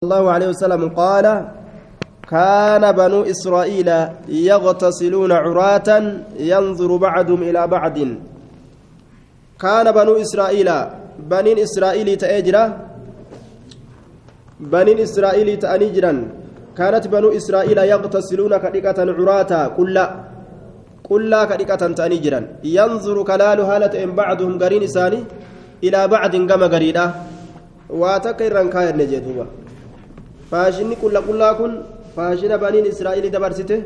الله عليه وسلم قال كان بنو إسرائيل يغتسلون عراة ينظر بعضهم إلى بعض. كان بنو إسرائيل بنين إسرائيل تأجرا؟ بنين إسرائيل تأنجرا كانت بنو إسرائيل يغتسلون كدقة عراة كل كل كدقة تأنجرا ينظر كلال هالة إن بعضهم قرين إساني إلى بعض قام قريدا. واتكرا كاير نجدوبا faashinni qulla qullaa kun faashina baniin israa'ilii dabarsite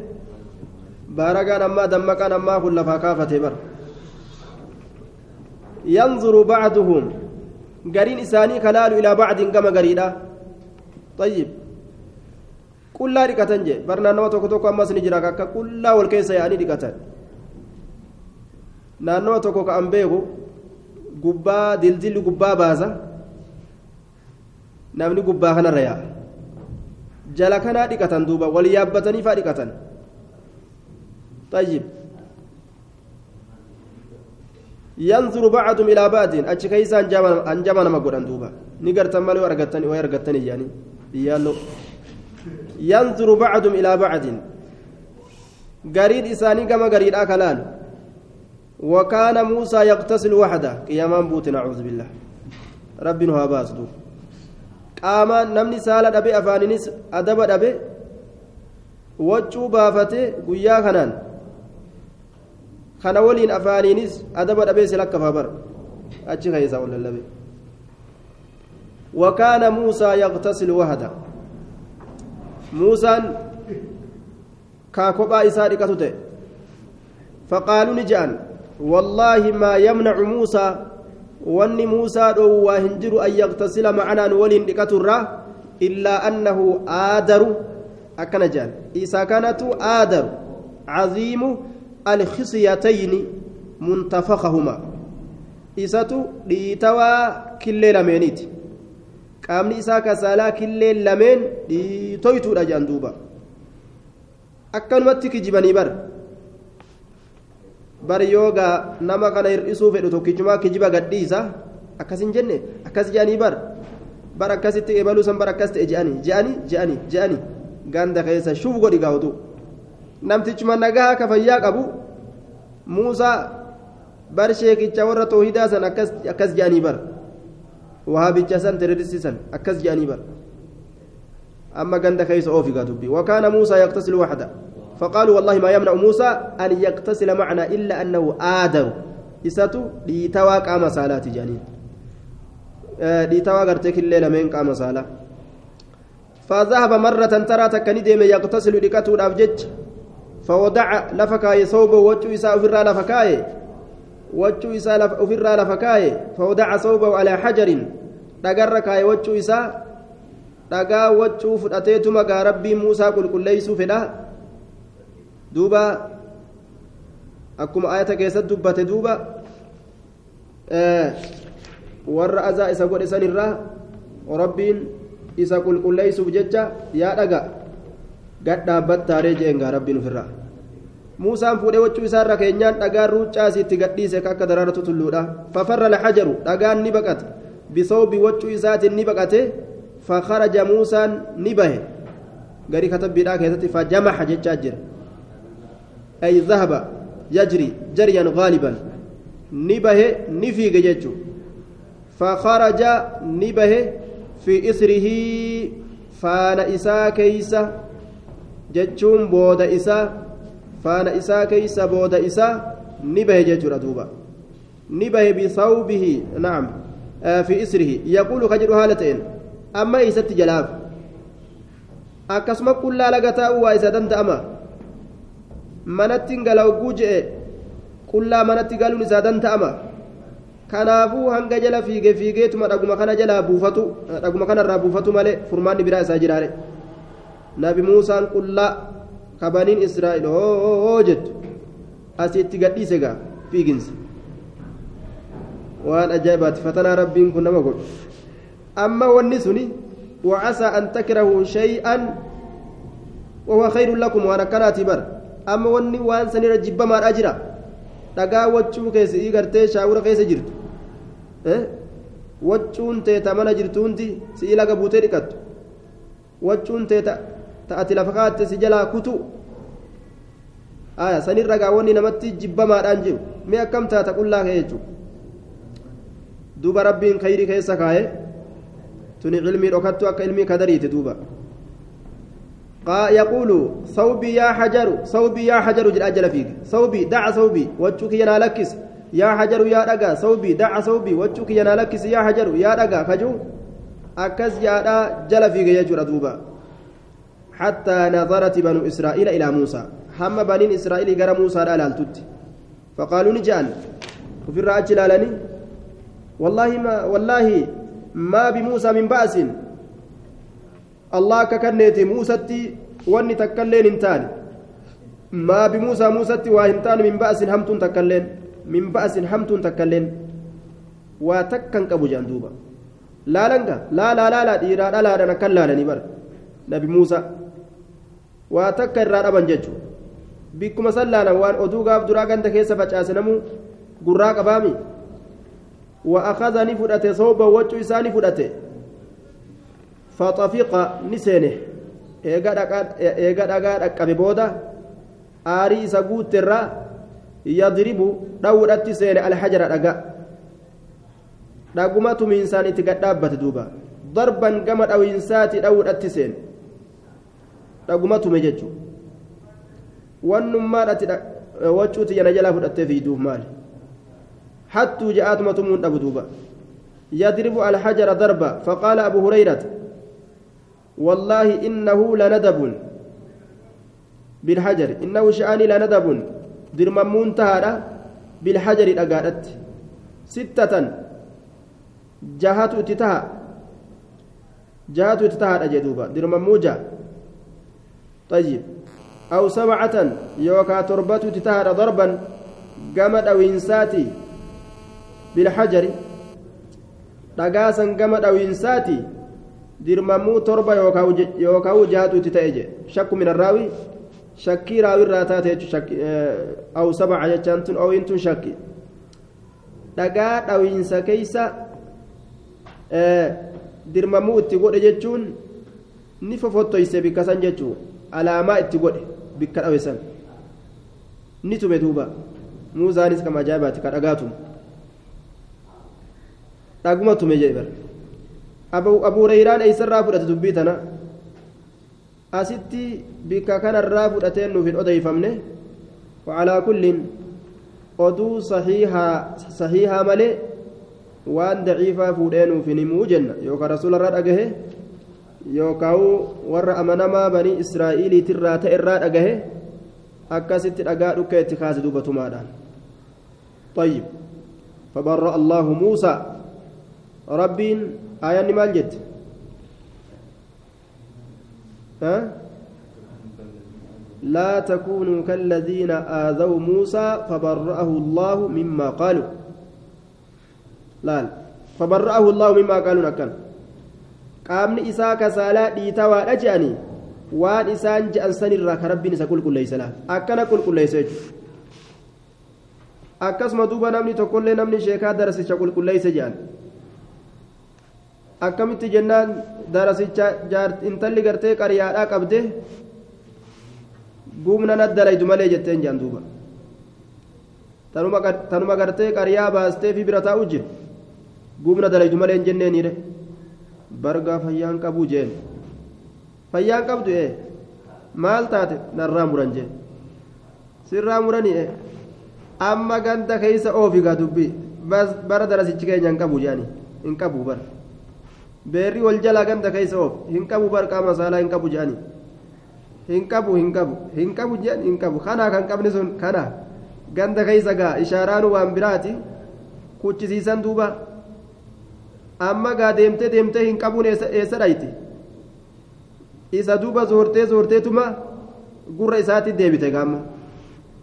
baaragaan ammaa dammaqaan ammaa kun lafaa kaafate bar yanzuru bacduhum gariin isaanii kalaalu ilaa bacdin gama gariidha طيب qullaa dhiqatan jee bar naannawa tokko tokko ammas ni jira akka qullaa wal keessa yaa'anii dhiqatan naannawa tokko ka an beeku gubbaa dildilli gubbaa baasa namni gubbaa kanarra yaa'a jala kanaa dhiqatan duuba wal yaabbatanii faa dhiqatan. طيب ينظر بعضهم إلى بعض أتش كيسا أنجما نما قران دوبا نقرتن مالي وأرقتني ويرقتني يعني يالو ينظر بعضهم إلى بعض قريد إساني كما قريد أكلان وكان موسى يغتسل وحده قياما بوت نعوذ بالله ربنا هاباس دوب qaamaan namni saala dhabe afaaninis adaba dhabe waccuu baafate guyyaa kanaan kana waliin afaaniinis adaba dhabee si lakkafaa bara achi keeysaa ol lallabe وكان موسى يغتسل وحده موسى كاكوبا إساري كتوته فقالوا نجان والله ما يمنع موسى muusaa dhoowwaa hin jiru an yaqtasila macanaan waliin dhiqaturraa illaa annahu aadaru akkana jedhan isa kanatu aadaru caziimu alkhisyatayni muntafakahuma isatu dhiitawaa killee lameeniiti qaamni isaa kasaalaa killee lameen dhiitoytuudha jedhan duuba akkanumatti kijibanii bara bari yoogaa nama kana hir'isuu fedhu tokkichumaa kijiba gadhiisa akkasin jenne akkas je'anii bar bar akkasitti eebaluu san bar akkas ta'e je'anii je'anii je'anii je'anii ganda keessa shuf godhi gaawutu namtichuma nagaa ka fayyaa qabu muusaa bar sheekicha warra toohidaa san akkas je'anii bar wahaabicha san teredisisan akkas je'anii bar amma ganda keessa oofi gaa dubbii wakaana muusaa yaqtasilu waxda فقالوا والله ما يمنع موسى أن يغتسل معنا إلا أنه آدر إساتو ديتوا قام صلاة جانين ديتوا غرتك الليلة من قام صلاة فذهب مرة ترى تكني يغتسل ديكاتو الأفجج فودع لفكاي صوبه وجو إساء أفرا لفكاي. وجو إساء أفرا لفكاي. فودع صوبه على حجر. دقركاي وجو إساء. dhagaa waccuu fudhateetuma gaa rabbii muusaa qulqulleeysuu fedha duuba akkuma ayata keessatti dubbate duuba warra azaa isa godhe sanirraa rabbiin isa qulqulleeysuuf jecha yaa dhaga gad dhaabbattaaree jeengaa rabbiin ofirraa muusaan fuudhee waccuu isaarra keenyaan dhagaan ruuccaas itti gadhiise akka daraaratu tulluudha fafarra laxajaru dhagaan ni baqate bisawbi waccuu isaatiin ni baqate fakaraja muusaan ni bahe garii katabbiidhaa keessatti fajamaxa jechaa jira أي ذهب يجري جريا غالبا. نبه نفيق ججو فخرج نبه في إثره فان إسا كيسا ججون بود إسا فان إسا كيسا بود إسا نبه ججو ردوبا. نبه بثوبه نعم آه في إسره. يقول خجر هالتين أما إسا تجلاف أكسما كل لغتا وإسا دنت أما. Manatti gala hogguu je'e qullaa manatti galuun isaa danda'ama kanaafuu hanga jala fiige fiigeetuma dhaguma kana jalaa buufatu dhaguma kanarraa buufatu malee furmaanni biraa isaa jiraare nabi muusaan qullaa kabaniin israa'el hoo jettu asitti gadhiise gaa fiiginsa waan ajaa'ibaati fatanaa rabbiin kun nama godhu amma wanni suni وعسى أن تكرهوا شيئا وهو خير لكم وأنا كراتي بر amma wanni waan sanirra jibbamaadha jira. Dhagaa waccuu keessa ii gartee shaawura keessa jirtu. Waccuun teeta mana jirtu hundi si'ii laga buutee dhiqattu. Wachuun tee ta'ati lafa kaatte si jalaa kutu. Aya sanirra gaawwanni namatti jibbamaadhaan jiru. Mee akkam taata qullaa kee jechuudha duuba rabbiin khayrii keessa kaaye tuni cilmii dhokattu akka ilmii kadariite duuba يقول ثوبي يا حجر ثوبي يا حجر جل أجل فيك. ثوبي دع ثوبي وجهك ينالكس يا حجر يا رجا ثوبي دع ثوبي وجهك ينالكس يا حجر يا رجا كجو أكز يا جل فيك يجر دوبا. حتى نظرت بنو إسرائيل إلى موسى. هم بنين إسرائيل جرى موسى لا لالتت فقالوا نجان. وفي الرأج والله ما والله ما بموسى من بأس. الله ككنيتي موسى واني تكلين انتان ما بموسى موسى وانتان من بأس همت تكلين من بأس همت تكلين وتكن كبو جندوبا لا لنكا لا لا لا لا ديرا لا لا نكلا لنبر نبي موسى وتكن رابا ججو بكم سلانا وان أدو غاف درا غند كيسا فجاسنمو غرا قبامي وأخذني فدته صوبا وجه إساني فدته فطفق نسينه eega dhagaa dhaqqabe booda aarii isa guutterraa yadribu dhawudhatti seene alhajara dhaga dhaguma tumiinsaan itti gadhaabbate duuba darban gama dhawiinsaati dhawudhatti seene dhaguma tume jechuu wannummaadhatti wacuuti yana jalaa fudhattee fiiduuf maali hattuu ja'aatuma tumuun dhabu duuba يضرب الحجر ضربا فقال أبو هريرة والله إنه لندب. بالحجر. إنه شأني لندب. درممون تهارا بالحجر أقارت ستة. جهات أتتها. جهات أتتها أجدوبا درمموجا طيب. أو سبعة. يوكا تربة أتتها ضربا. قمد أو إنساتي. بالحجر. dhagaasan gama dhawiinsaati dirmamuu torba yookaan jahatuutti ta'e je shakku minarraawi shakkii raawirraa taate aw sabaca jechaan tun ooyin tun shakki dhagaa dhawiinsa keeysa dirmamuu itti godhe jechuun ni fofottoyse bikka san jechuu alaamaa itti godhe bikka dhawe san ni tume duuba muuzaanis kama ajaa'ibaati ka dhagaatumu dhaguma tume jee bar abu hurayraan eeysarraa fudhate dubbii tana asitti bikka kanarraa fudhateen nuuf hin odeeyfamne wacalaa kullin oduu sahiihaa malee waan daciifaa fuudhee nuuf hin himuu jenna yookaan rasuularraa dhagahe yookaan warra amanamaa banii israa'iiliitirraa ta'e irraa dhagahe akkasitti dhagaa dhukka itti kaase dubbatumaadhaan طيب فبرأ الله موسى ربين آية مال جد ها لا تكونوا كالذين آذوا موسى فبرأه الله مما قالوا لا فبرأه الله مما قالوا نكن qaamni isaa kasaalaa dhiitaa waa dhaja'anii waan isaan je'an sanirraa ka rabbiin isa qulqulleeysa laal akkana qulqulleeysa jechuudha akkasuma duuba namni tokkollee namni sheekaa darasicha qulqulleeysa je'an akkamitti jennaan darasicha intalli gartee qaryaadhaa qabde? Gumna naddalaydu malee jetteen jean duuba. Tanuma gartee qaryaa baastee fi bira taa'u jira gumna dalaydu malee hin jenneeniire bargaa fayyaan qabuu jeen fayyaan qabdu ee? Maal taate? Narraa muran jee? Sirraa muranii ee? Amma ganda keeysa oofigaa dubbii. Bara darasichi keenya hin qabu jeani hin qabu bara beerri wal jalaa ganda keeysa oof hin qabu bar qaama saalaa hin qabu jeani hin qabu hin qabu hin qabu jean hin qabu kanaa kan qabne sun kana ganda keeysa gaa ishaaraanu waan biraati kuchisiisan duuba amma gaa deemtee deemtee hin qabuun eessa dhayti isa duuba zoortee zoorteetuma gurra isaatti deebite gaamma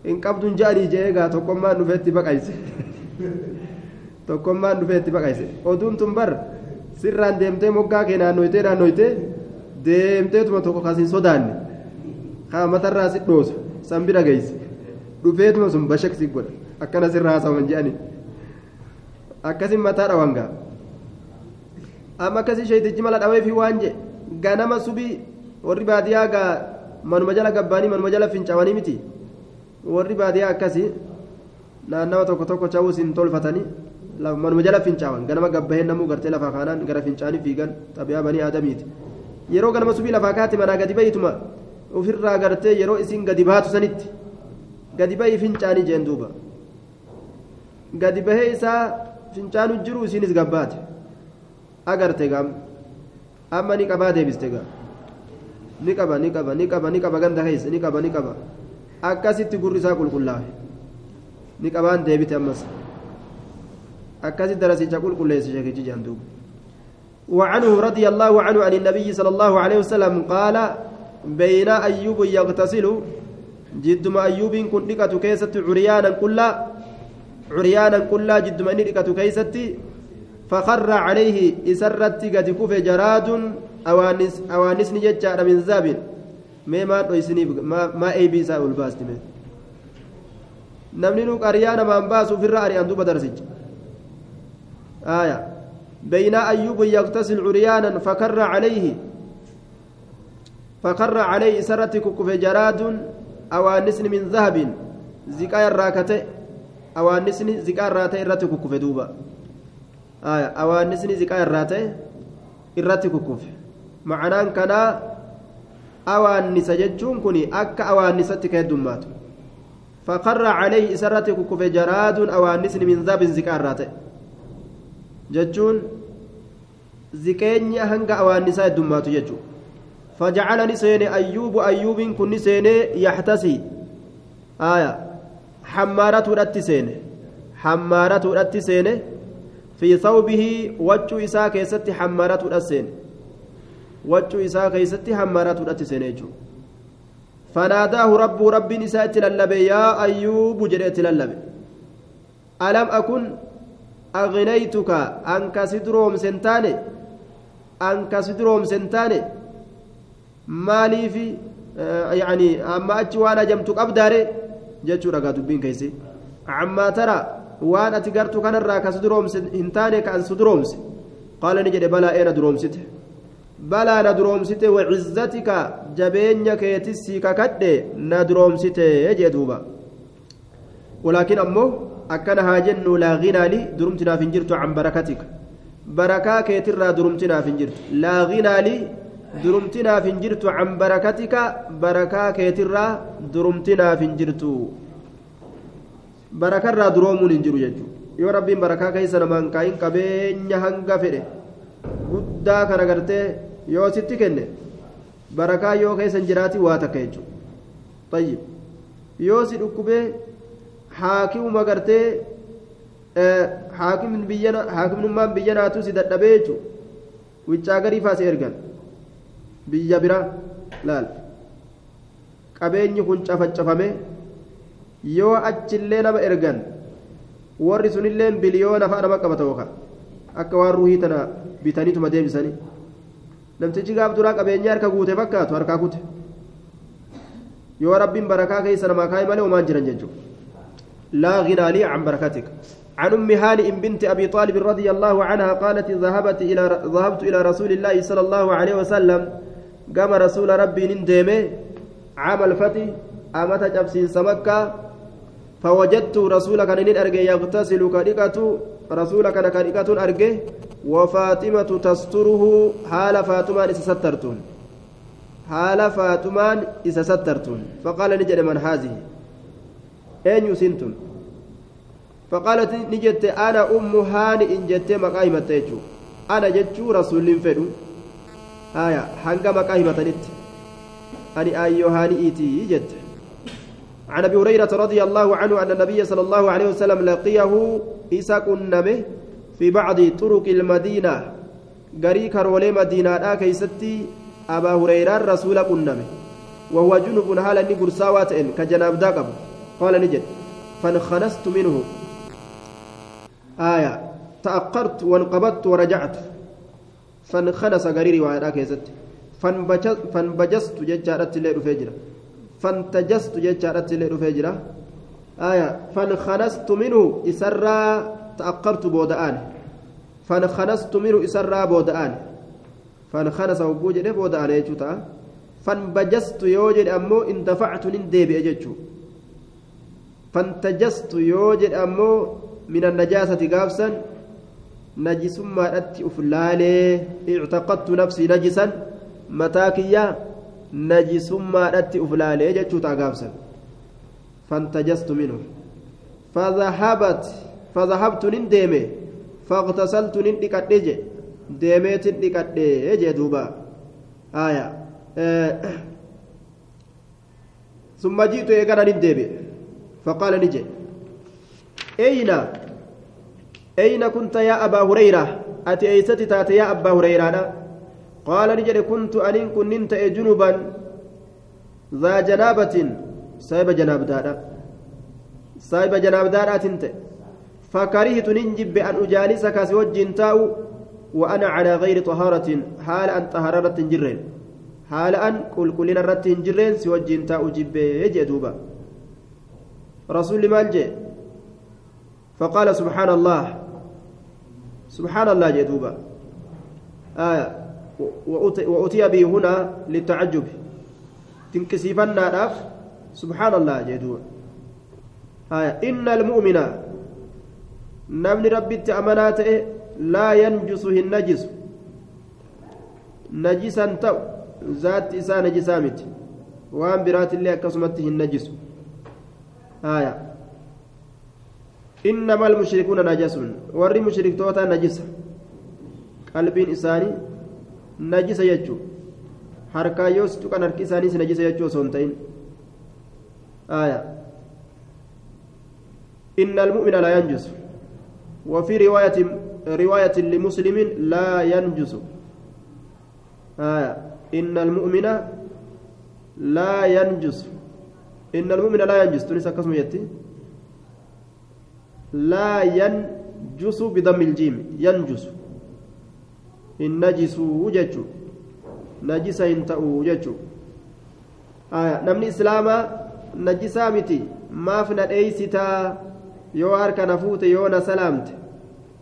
hin qabduun ja'anii je'ee gaa tokkommaan dhufeetti baqayse tokkommaan dhufeetti baqayse oduun tun bar sirraan deemtee moggaa kee naannoytee naannoytee deemteetuma tokko kasin sodaanne haa matarraa si dhoosu san bira geesse dhufeetuma sun bashaqsi godha akkana sirraa haasawan je'anii akkasin mataa dhawan gaa amma akkasii sheeytichi mala dhawee fi waan je ganama subii warri baadiyyaa gaa manuma jala gabbaanii manuma jala fincaawanii miti warri baadiyyaa akkasii naannawa tokko tokko cawus hin tolfatanii manuma jala fincaawan ganama gabbaheen namuu gartee lafaa kaanaan gara fincaanii fiigan xabiyaa banii aadamiiti yeroo ganama subii lafaa kaati manaa gadi bayituma ofirraa gartee yeroo isiin gadi baatu sanitti gadi bayi fincaanii jeen duuba gadi bahee isaa fincaanu jiru isiinis gabbaate agarte gaam amma ni qabaa deebiste gaa ni qaba ni qaba ni qaba ni qaba ganda keessa ni qaba ni qaba akkasitti gurri isaa qulqullaa'e ni qabaan deebite ammas akkasitti darasicha qulqulleesse sheekichi jaan duuba وعنه رضي الله عنه عن النبي صلى الله عليه وسلم قال بين أيوب يغتسل جد ما أيوب كن دقة كيست عريانا كلا عريانا كلا جد ما دقة كيست فخر عليه إسرت قد كف جراد أوانس أوانس نجتشار من ذاب ما ما ما أي بيسا الباس namni nu qaryaa namaan baasuuf irra ari'an duuba darsicha آية بين أيوب يغتسل عريانا فكر عليه فكر عليه سرت كف جراد أوانسن من ذهب زكايا الراكتة أوانسن زكايا الراتة إرت كف دوبا آية أوانسن زكايا الراتة إرت كف معناه كان أوانس جتشون كني أك أوانست كهدمات فقر عليه سرت كف جراد أوانسن من ذهب زكايا الراتة jechuun ziqeenya hanga awaannisaa heddummaatu jechuudha fajacalani seene ayyuubu ayyuubiin kunni seenee yaxtasii aya hammaaratuudhatti seene hammaaratuudhatti seene fi thawbihi waccuu isaa keessatti hammaaratuudha seene waccuu isaa keessatti hammaaratuudhatti seene jechuudha فناداه رب رب نساء تللبي يا أيوب جريت تللبي ألم أكن أغنيتك أنك سدروم سنتاني؟ أنك سدروم سنتاني؟ مالي في آه يعني أما أتش وأنا جمتك أبداري؟ جتشو رقا دبين كيسي. عما ترى وأنا تقرت كان الراك سدروم سنتاني كأن سدروم قال نجد بلا أين دروم سته بلا ندروم سته وعزتك جبين كيتسي ككده ندروم سته يجدوبا ولكن أمه akkana haa jennu laa ginaa lii durumtinaaf hin jirtu can barakatika barakaa keetirraa durumtinaaf hin jirtu. Laa ginaa lii durumtinaaf hin jirtu can barakatika barakaa keetirraa durumtinaaf hin jirtu. Barakarraa duroomuun hin jiru jechuudha yoo rabbiin barakaa keessa namaan kaayin qabeenya hanga fedhe guddaa kana gartee yoo sitti kenne barakaa yoo keessa hin jiraati waa takka jechuudha yoo si dhukkubee haakimuma gartee haakimnummaan biyya naatu si dadhabee jechuudha wiccaa garii faase ergan. Biyya biraa laal. Qabeenyi kun cafacafame yoo achillee nama ergan warri sunillee biliyoona fa'a nama qabata yookaan akka waan ruhii tana bitaniituma deebisanii. Namtichi gaaf duraa qabeenyaa harka guute fakkaatu harkaa kute. Yoo rabbiin barakaa keessa namaa kaa'e malee homaan jiran jechuudha. لا غنى لي عن بركتك. عن أم هانئ بنت أبي طالب رضي الله عنها قالت ذهبت إلى ذهبت إلى رسول الله صلى الله عليه وسلم. قام رسول ربي نندمه عام الفتح أمت جبسين سمكة. فوجدت رسولك نين أرجع يغتسل كريكة رسولك كريكة أرجع وفاطمة تستره حال فاطمة إسسترتون حال فاطمة إسسترتون فقال نجد من هذه. Eenyu sintun faqaalat ni jette ana ummu haani in jettee maqaa himatte jechuu ana jechuu rasuulliin fedhu haya hanga maqaa himatanitti ani aayyoo haani'iitii jette عن ابي هريره رضي الله عنه ان النبي صلى الله عليه وسلم لقيه اساق النبي في بعض طرق المدينة غري كرولي مدينه دا كيستي ابا هريره رسول النبي وهو جنب حال ني غرساوات كجناب داقب قال نجد. فانخنست منه. آية. تأقرت وانقبضت ورجعت. فانخنس غريري وعلى كيست فانبجست ججارت الليل فجرة فانتجست ججارت الليل فجرة آية. فانخنست منه إسرى تأقرت بودآن فانخنست منه إسرى بودآن فانخنس وبوجه بودآن يجوتا. fanbajastu yoo jedhe ammoo indafactu nin deebi'e yoo jedhe ammoo min annajaasati gaafsan najisummaadhatti uf laalee ictaqadtu nafsii najisan mataa kiyya najisummaadhatti uf laalee jechuu ta'a gaafsan fantajastu minhu فذهبت فذهبت نديمه فاغتسلت ندقدج ديميت ندقدج دوبا آية آه. ثم جئت يقرا نديبه فقال نجي. أين؟ أين كنت يا أبا هريرة؟ أتي أيستي تات يا أبا هريرة قال نجد كنت أن كنت جنبا ذا جنابة. سايب جناب دادا. سايب جناب دادا تنت. فكرهت ننجب أن أجالسك سوجين تاو وأنا على غير طهارة. حال أن طهارة جرين. حال أن كل كلنا رت جرين سوجين تاو جب يجدوبا رسول مال فقال سبحان الله. سبحان الله جدوبا آية. وأتي به هنا للتعجب. تنكسفنا ناف. سبحان الله جدوبا آية. إن المؤمن. نمني ربي تأمنات لا ينجس النجس نجسا تو ذات إسا نجسامت. وأن برات الله كسمته النجس آية إنما المشركون نجس ور مشرك توتا نجس قلبين إساني نجس يجو harkaa yoos tuqan harki isaaniis najisa jechuu osoo hin ta'in. إن المؤمن لا ينجس وفي رواية رواية لمسلم لا ينجس آية إن المؤمن لا ينجس إن المؤمن لا ينجس تنسى كسم يتي. لا ينجس بضم الجيم ينجس. النجس وججو نجس ينتأو وججو آية نمني إسلاما نجسا متي. ما فنا أيستا yoo harka na fuute yoo na salaamte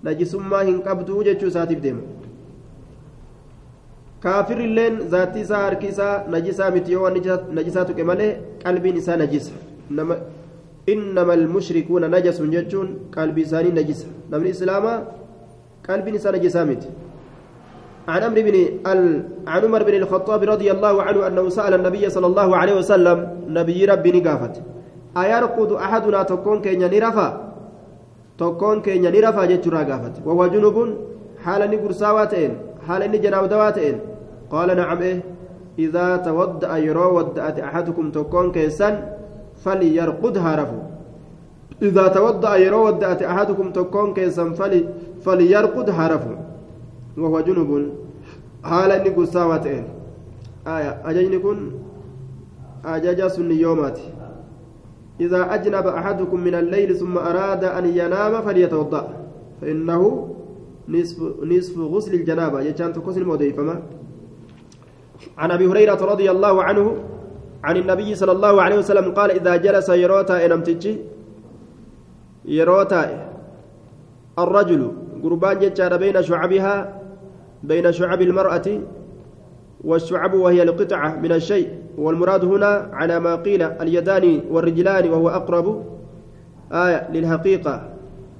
najisummaa hin qabduu deema kaafirrilleen zaatti isaa harki isaa najisaa miti yoo najisaa tuqe malee qalbiin isaa najisa innama almushrikuuna najasun jechuun qalbii isaanii najisa namni islaamaa qalbiin isaa najisaa miti عن عمرو بن ال... عن عمر بن الخطاب رضي الله عنه انه سال النبي صلى الله عليه وسلم نبي ربي نقافت أيرقد أحدنا تكون كينيا نرفا تكون كينيا نرفا جتشرا قافت وهو جنوب حال نقرساواتين حال نجناب دواتين قال نعم إيه. إذا تودأ يرو ودأت أحدكم تكون كيسان فليرقدها رفو. إذا تودأ يرو ودأت أحدكم تكون كيسان فلي فليرقدها رفو. وهو جنوب حال نقرساواتين آية. أججني كن؟ أججا سن يوماتي. إذا أجنب أحدكم من الليل ثم أراد أن ينام فليتوضأ. فإنه نصف نصف غسل الجنابة. يجان تقسم الموديفما عن أبي هريرة رضي الله عنه عن النبي صلى الله عليه وسلم قال إذا جلس يروتا إنمتجي يروتا الرجل قربان جتشار بين شعبها بين شعب المرأة والشعب وهي القطعة من الشيء. والمراد هنا على ما قيل اليدان والرجلان وهو أقرب آية للحقيقة.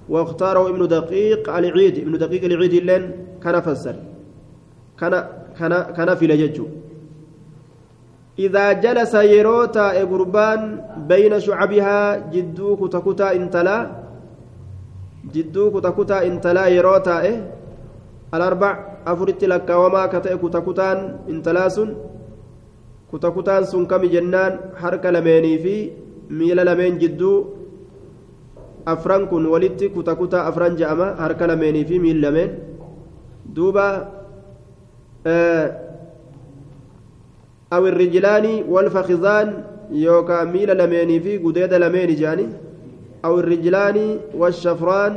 واختاره ابن دقيق العيد ابن دقيق العيد لين كان فسر. كان كان كان في لججو إذا جلس يروتا قربان بين شعبها جدوك تكتا انتلا جدوك تكتا انتلا يروتا إيه الأربع أفرت لك وما كتئك تكتان انتلاسن kutakutaan sun kami jennaan harka lameenii fi miila lameen jidduu afran kun walitti kutakutaa afran je'ama harka lameenii fi miila lameen duuba irrijlaani walfakizaan yookaan miila lameenii fi gudeeda lameeni je'ani aw irrijlaani washafraan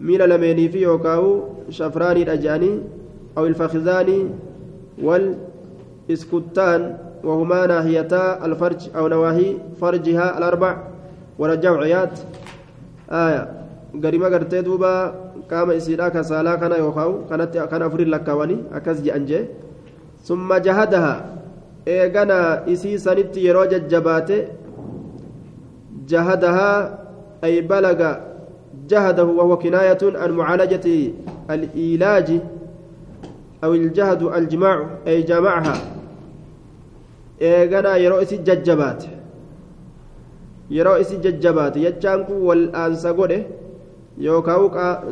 miila lameenii fi yookaan shafraaniidha je'anii aw ilfakizaani wal اسكتان وهما ناحيتا الفرج أو نواهي فرجها الأربع ورجع عيات آية قريمة قرتي دوبا قام إسيرا كسالا كان يوخاو كانت كان أفرين لكواني أكز أنجي ثم جهدها eeganaa isii sanitti yeroo jajjabaate jahadahaa ay balaga جهده وهو كناية عن معالجة الإيلاج أو الجهد الجماع أي جمعها إيغانا يرو إسي ججبات يرو إسي ججبات يجانكو والآنسا قده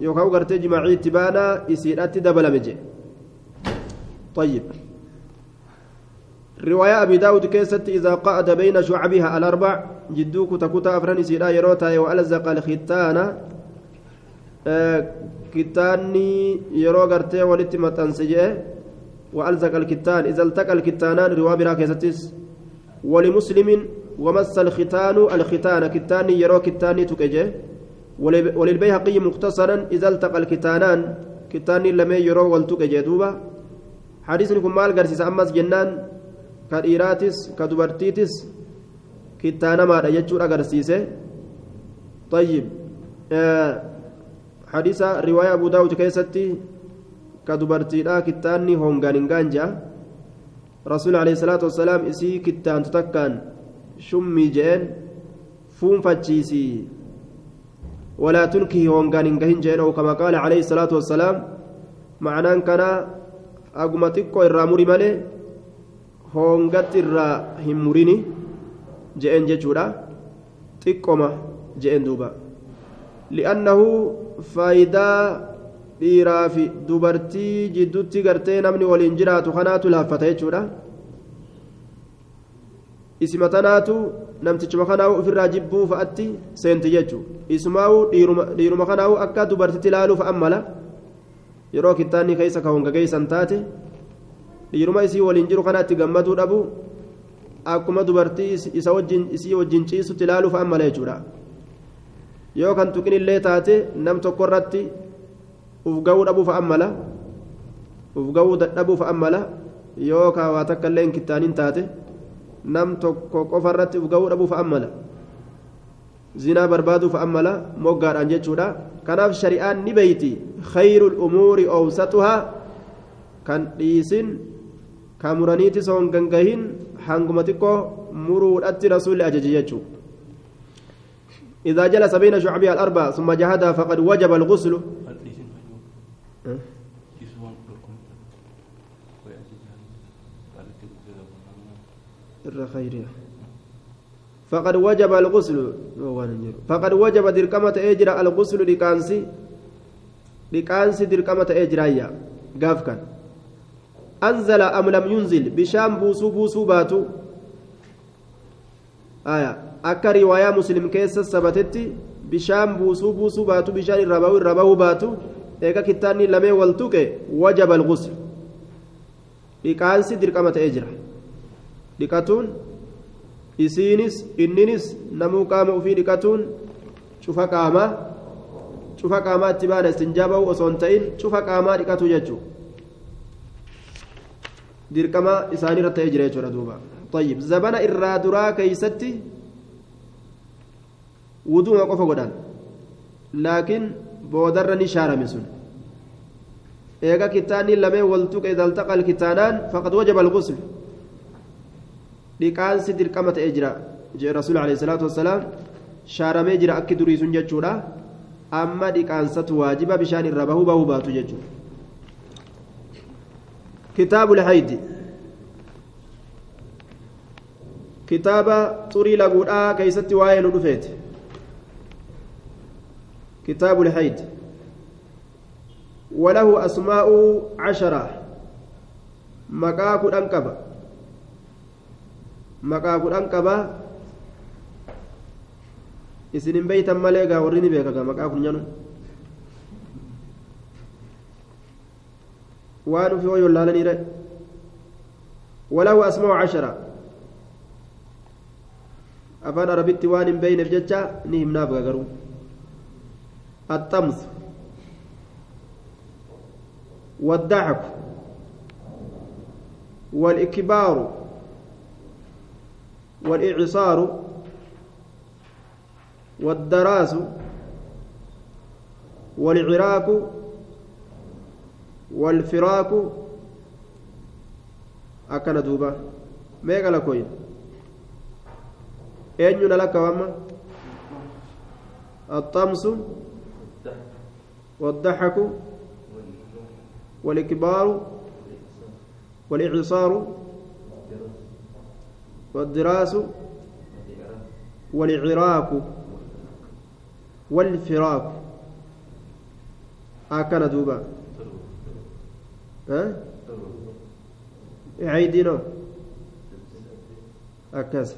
يوكاو قرتي جماعي تبانا إسيرات دبل مجي طيب رواية أبي داود كيست إذا قعد بين شعبها الأربع جدوك تكوتا أفران سيدا يروتا وألزق الختان آه كتاني يرو غرتي ولت متنسجه وألزق الكتان إذا التقى الكتانان رواية برا كيستس ولمسلم ومس الختان الختان كتاني يرو كتاني تكجه وللبيهقي مختصرا إذا التقى الكتانان. كتاني لم يرو والتكجه دوبا حديث كم مال قرسيس أمس جنان. dhiiraatis ka dubartiitis kittaanamaadha jechuudha agarsiise طيب. حديث رواية أبو داود كيستي. كدبرتيدا كتاني هونغان إنغانجا. رسول عليه الصلاة والسلام إسي كتان تتكان. شمي جين فون فتشيسي ولا تنكي هونغان إنغان جين أو كما قال عليه الصلاة والسلام معناه كان أقمتك إراموري مالي hoongatti irraa hin murini je'en jechuudha xiqqoma je'en duuba li'annahu faayidaa dhiiraa fi dubartii jidduutti gartee namni waliin jiraatu kanaatu laaffata jechuudha isima tanaatu namtichuma kanaa'u ofirraa jibbuu fa'atti seenti jechuudha isumaa'u dhiiruma kanaa'u akka dubartitti ilaaluu fa'an mala. Yeroo kittaanni keessa ka honga geessan taate. dhiiruma isii waliin jiru kanatti gammaduu dhabu akkuma dubartii isa wajjin isii wajjin ciisutti ilaaluuf ammala jechuudha. Yoo kan tuqinillee taate nam tokko irratti uf ga'uu dhabuuf ammala uf ga'uu dadhabuuf ammala yoo kaawaa takka illee hin taate nam tokko qofa irratti uf ga'uu dhabuuf ammala zinaa barbaaduuf ammala moggaadhaan jechuudha kanaaf shari'aan ni beeyti khayruul umuuri oowsatuhaa kan dhiisin كامرانيتي سون غنغهين حنغما تكو مرودت رسول أجج يجو إذا جلس بين شعبها الأربع ثم جهدها فقد وجب الغسل فقد وجب الغسل. فقد وجب دركمة إجرا الغسل لكانسي. لكانسي دركمة إجرايا قاف كان. أنزل أم لم ينزل؟ بشام بوسو بوسو باتو. آية. أكا رواية مسلم كيس سبتتي بشام بوسو بوسو باتو. بشان الرباو الرباو باتو. إيكا كتاني لمي والتوك وجب الغسل. dirqama ta'ee jira dhiqatuun isiinis inninis namuu qaama ofii dhiqatuun cufa qaamaa cufa qaamaa itti baana istinjaa ba'uu osoo hin ta'in cufa qaamaa dhiqatu jechuudha dirqama isaanii irratti ta'ee jira jechuudha duuba طيب zabana irraa duraa keeysatti wuduuma qofa godhan laakiin boodarra ni shaarame sun eega kitaanni lameen waltuqe idaltaqa alkitaanaan faqad wajaba algusl dhiqaansi dirqama ta'ee jira rasuul alayhi salaatu wassalaam shaaramee jira akki durii sun jechuudha amma dhiqaansatu waajiba bishaan irra bahuu bahuu baatu jechuudha كتاب الحيد كتاب طري لغودا كيست واين دفيت كتاب الحيد وله أسماء عشرة مقاك الأنكبة مقاك الأنكبة isinin beeytan malee gaa warri ni beeka gaa maqaa kun nyanu waan ufii hoyoo laalaniire walahu asma'u cashara afaan arabitti waan hin beeyneef jecha ni himnaaf gagaruu الطمس والضحك والإكبار والإعصار والدراس والعراك والفراق akkana duuba meeqa lakkooyin eenyuna lakka wamma الطمس والضحك والإكبار والإعصار والدراس والعراك والفراق. هكذا دوبا. ها؟ عيدينو هكذا.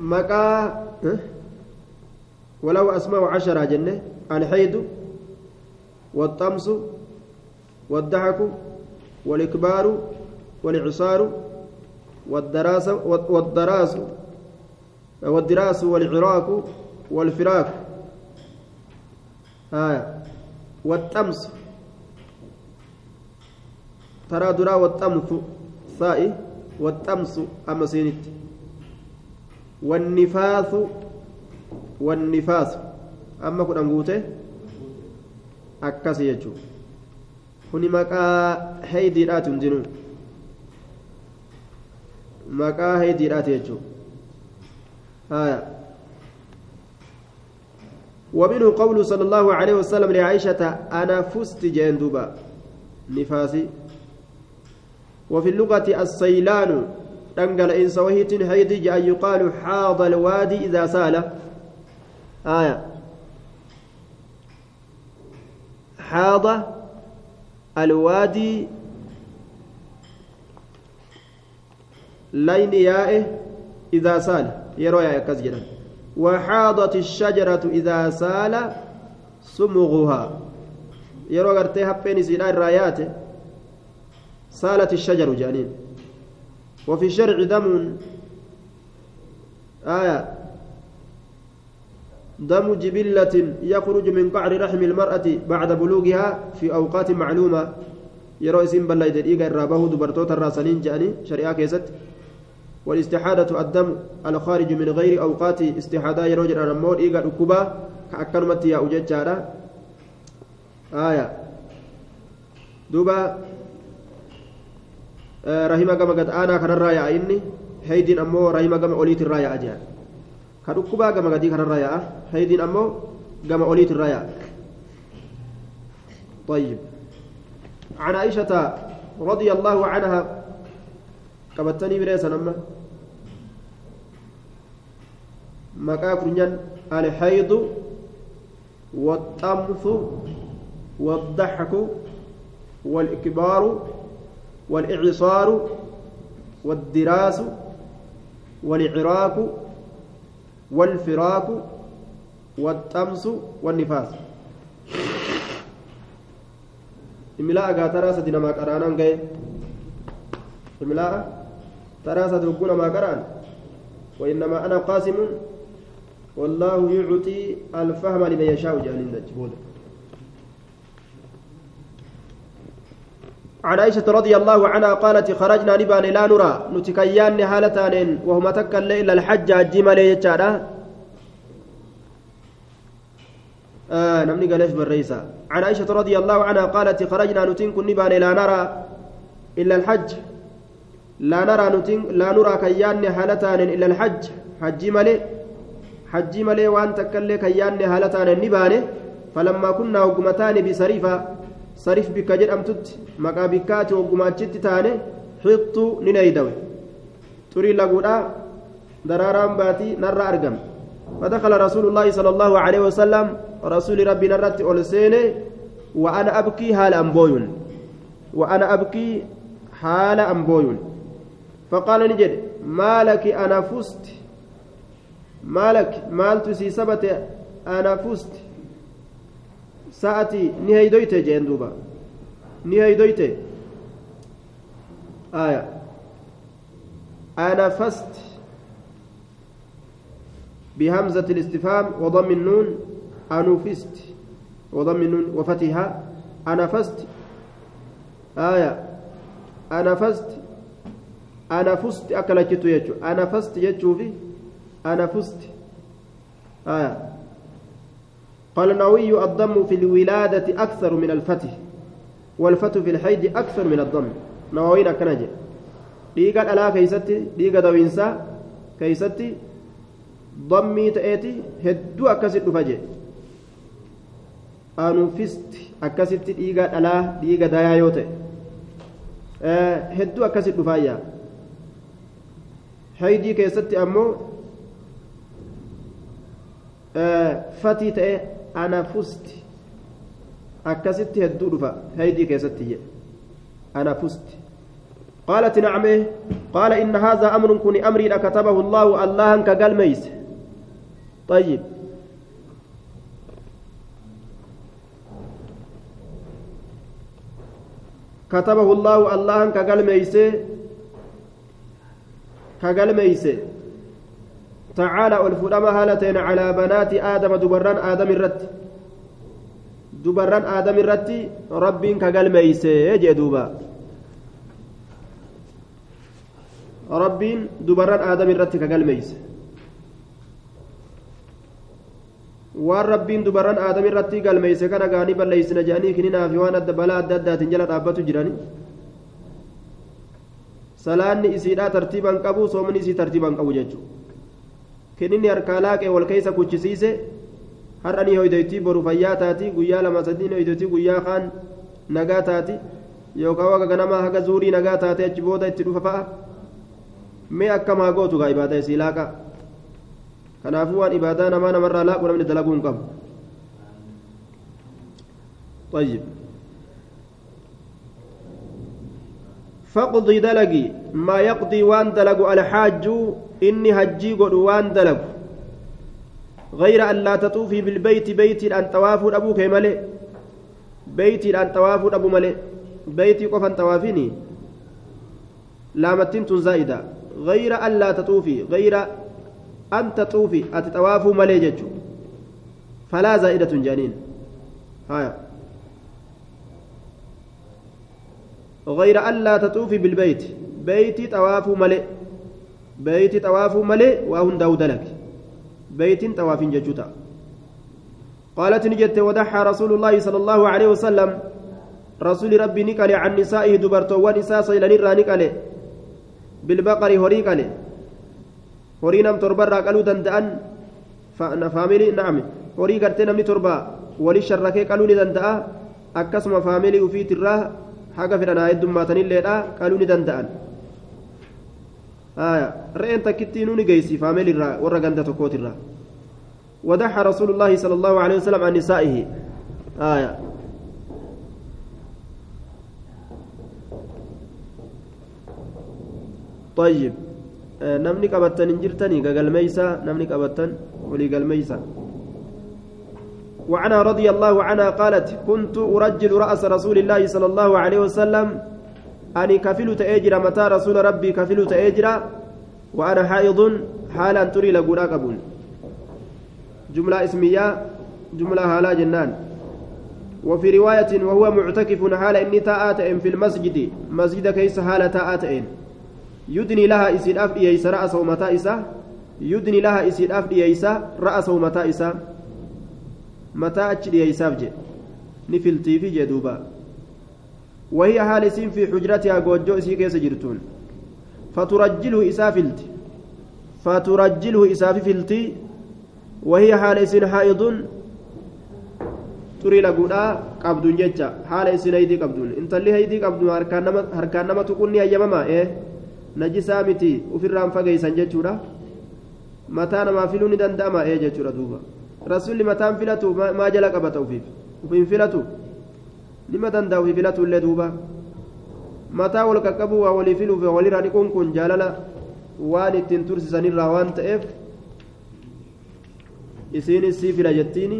مكا ولو أسماء عشرة جنة. الحيد والطمس والضحك والإكبار والإعصار والدراس والدراس والدراس والعراك والفراك آه. والتمس. ترى درا والتمث. ثائي والتمس. أما سينت. والنفاث. والنفاث أما كن أنقوته أكاسي يجو. kuni maqaa heydiidhaati hundinuu maqaa heydiidhaati jechuudha ومنه قوله صلى الله عليه وسلم لعائشة أنا فزت جندوبا نفاسي وفي اللغة السيلان دنقل إنس وهيت هيدج أن يقال حاض الوادي إذا سال آية حاض الوادي يائه إذا سال. يروي يا كزجرا وحاضت الشجرة إذا سال سمغها. يروي غرتي هبين سيدا الرايات سالت الشجر جانين. وفي الشرع دم. آية. دم جبلة يخرج من قعر رحم المرأة بعد بلوغها في أوقات معلومة. يرى اسم بلا يدريق الرابه دبرتوت الراسلين جاني. شريعة كيست. والاستحادة الدم الخارج من غير أوقات استحادة يروج أن المول إيقا الأكبا كأكرمت يا أجج آية. دوبا آه رحمة كما قد أنا كان الرايا إني. هيدين أمو رحمة كما أوليت الرايا أجان ka dhukkubaa gama gadii kanarraa yaa'a haydiin ammoo gama oliitirraa yaa'a طيب. عن عائشة رضي الله عنها قبتني بريسا نما مكا كرنيان الحيض والطمث والضحك والإكبار والإعصار والدراس والإعراك والفراق والطمس والنفاس imilaa gaa taraa sadi namaa qaraanan sadi hogguu namaa qaraan وإنما أنا قاسم. والله يعطي الفهم لمن يشاء دجبوده عن عائشة رضي الله عنها قالت خرجنا نبان لا نرى. نتكيان هالتان وهما تكل إلا الحج أجيم لي آه نمني قالش بالرئيسة. عن عائشة رضي الله عنها قالت خرجنا نتين كن نبان لا نرى إلا الحج. لا نرى نتين لا نرى كيان هالتان إلا الحج. حجي ملي حجي ملي وأن تكل كيان هالتان نبان فلما كنا وقمتان بسريفة bikka jedhamtutti maqaa bikkaati hoggumaachitti taane xixxu ni neeydawe xurii laguudha daraaraan baatii narra argame فدخل رسول الله صلى الله عليه وسلم رسول ربي نرت أولسيني وأنا أبكي حال أمبويون. وأنا أبكي حال أمبويون. فقال نجد ما لك أنا فزت. ما لك مالت سي سبت أنا فزت. sa'ati ni haydoyte jeen duuba ni haydoyte aya ana fast بهمزة الاستفهام وضم النون أنفست وضم النون وفتحها أنفست آية. أنفست أنفست أكلت يجو أنفست يجو في أنفست آية قال النووي الضم في الولادة أكثر من الفتح والفتح في الحيض أكثر من الضم نواوين أكنجي dhiiga dhalaa keeysatti dhiiga dawiinsaa keeysatti dammii ta'eeti hedduu akkasit dhufa jee anufisti akkasitti dhiiga dhalaa dhiiga dayaa yoo ta'e hedduu akkasit dhufaayyaa haydii keessatti ammoo fatii ta'e anafusti akkasitti hedduu dhufa haydii keessatti jedhe anafusti قالت نعم قال إن هذا أمر كن أمري كتبه الله الله كقال ميس طيب كتبه الله الله كقال ميس كقال ميس تعالى الفلما هالتين على بنات آدم دبران آدم الرت دبران آدم الرت رب كقال ميس يجي دوبا rabbiin dubarran aadam irratti ka galmeeyse waan rabbiin dubarran aadam irratti galmeeyse kana gaanii balleeysina jedhanii kininaa fi waan adda balaa adda addaatiin jala dhaabbatu jirani salaanni isiidhaa tartiiban qabu soomni isii tartiiban qabu jechuudha kininni harkaa laaqee wal keessa kuchisiise har'a ni hoydoytii boru fayyaa taati guyyaa lama sadii ni hoydoytii guyyaa kaan nagaa taati yookaan waga ganamaa haga zuurii nagaa taate achi booda itti dhufa fa'a. mee akkamaa gootu gaa ibaadaa isii laaqa kanaafuu waan ibaadaa namaa namarraa laaqu namni dalaguu qabu فاقضي دلقي. ما يقضي وان دلق الحاج إني هجي قد وان دلق غير أن لا تطوفي بالبيت بيت أن طواف أبوك ملئ بيت أن طواف أبو ملئ بيت قفا طوافيني لامتين زائدة. غير أن لا تطوفي. غير أن تطوفي. أتطوافوا مليجج فلا زائدة جانين هاي غير أن لا تطوفي بالبيت. بيت طوافوا ملئ بيت طوافوا ملئ وهن داود لك. بيت طواف ججوتا. قالت نجت ودحى رسول الله صلى الله عليه وسلم. رسول ربي نقل عن نسائه دبرتو ونساء صيلاني نقل. بالبقر هوري قاله هوري نم تربا قالوا دندان فاميلي نعم. هوري قرتي نمني تربا. ولي شركه قالوا لي دندان akkasuma faamilii haga fedhanaa heddummaatan illeedha qaluu ni danda'an re'een takkittii nuuni geessi faamiliirraa warra ganda tokkootirraa ودح رسول الله صلى الله عليه وسلم عن نسائه آية طيب namni qabattan hin jirtanii gagalmeeysa namni qabattan walii galmeeysa وعنها رضي الله عنها قالت كنت أرجل رأس رسول الله صلى الله عليه وسلم. أني كفل تأجر متى رسول ربي كفل تأجر؟ وأنا حائض حالا تري لقنا جملة اسمية جملة هالا جنان. وفي رواية وهو معتكف حال إني تاءات في المسجد. مسجد كيس حال تاءات يدني لها إسيد أف إيسا رأسه متى يدني لها إسيد أف إيسا رأسه متى متى أجل إيسا فجي نفلتي في جدوبا وهي حال سين في حجرتها قوجو إسي كيس جرتون فترجله إسافلت فترجله إسافلتي وهي حال سين حائض turii laguudhaa qabduun jecha haala isin haydii qabduun intalli haydii qabdu harkaan nama tuqunni hayyamamaa ee najisaa miti ofirraan fageeysan jechuudha mataa namaa filuu ni danda'ama ee jechuudha duuba Rasuulli mataan filatu maa jala qabata ufiif ufiin filatu nima danda'a ufii filatu illee duuba mataa wal qaqqabuu waa walii filuuf walirraa dhiquun kun jaalala waan ittiin tursisanirraa waan ta'eef isiinis sii fila jettiini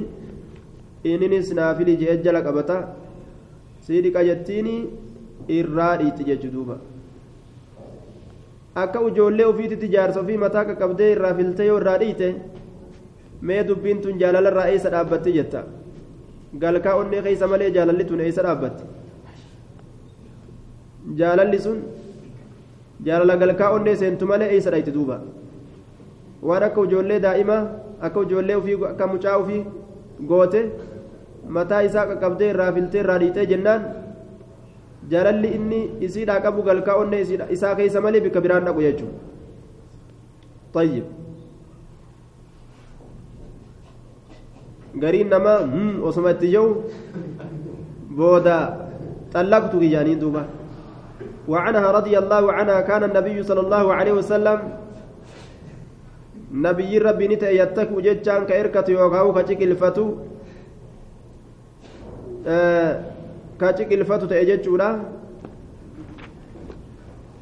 inninis naafili jee jala qabata sii dhiqa jettiini irraa dhiitti jechu duuba akka ijoollee ofiititti jaarsa ofii mataa qaqqabdee irraa filtee yoo irraa dhiite mee dubbiin tun jaalala irraa eessa dhaabbatti jetta? Galkaa onnee keessa malee jaalalli tun eessa dhaabatti jaalalli sun jaalala galkaa onnee seentu malee eessa dhayti duuba? Waan akka ijoollee daa'imaa akka ijoollee ofii akka mucaa ofii goote mataa isaa qaqqabdee irraa filtee irraa dhiitee jennaan jalalli inni isiidhaa qabu galkaa onnee isaa keeysa malee bikka biraan dhaqu jechuudha gariin namaa osuma itti jiru booda طلقت جانين دوبا وعنها رضي الله عنها كان النبي صلى الله عليه وسلم نبي ربي نتا يتكو جتشان كإركة يوغاو كتكلفتو آه كتكلفتو تأججولا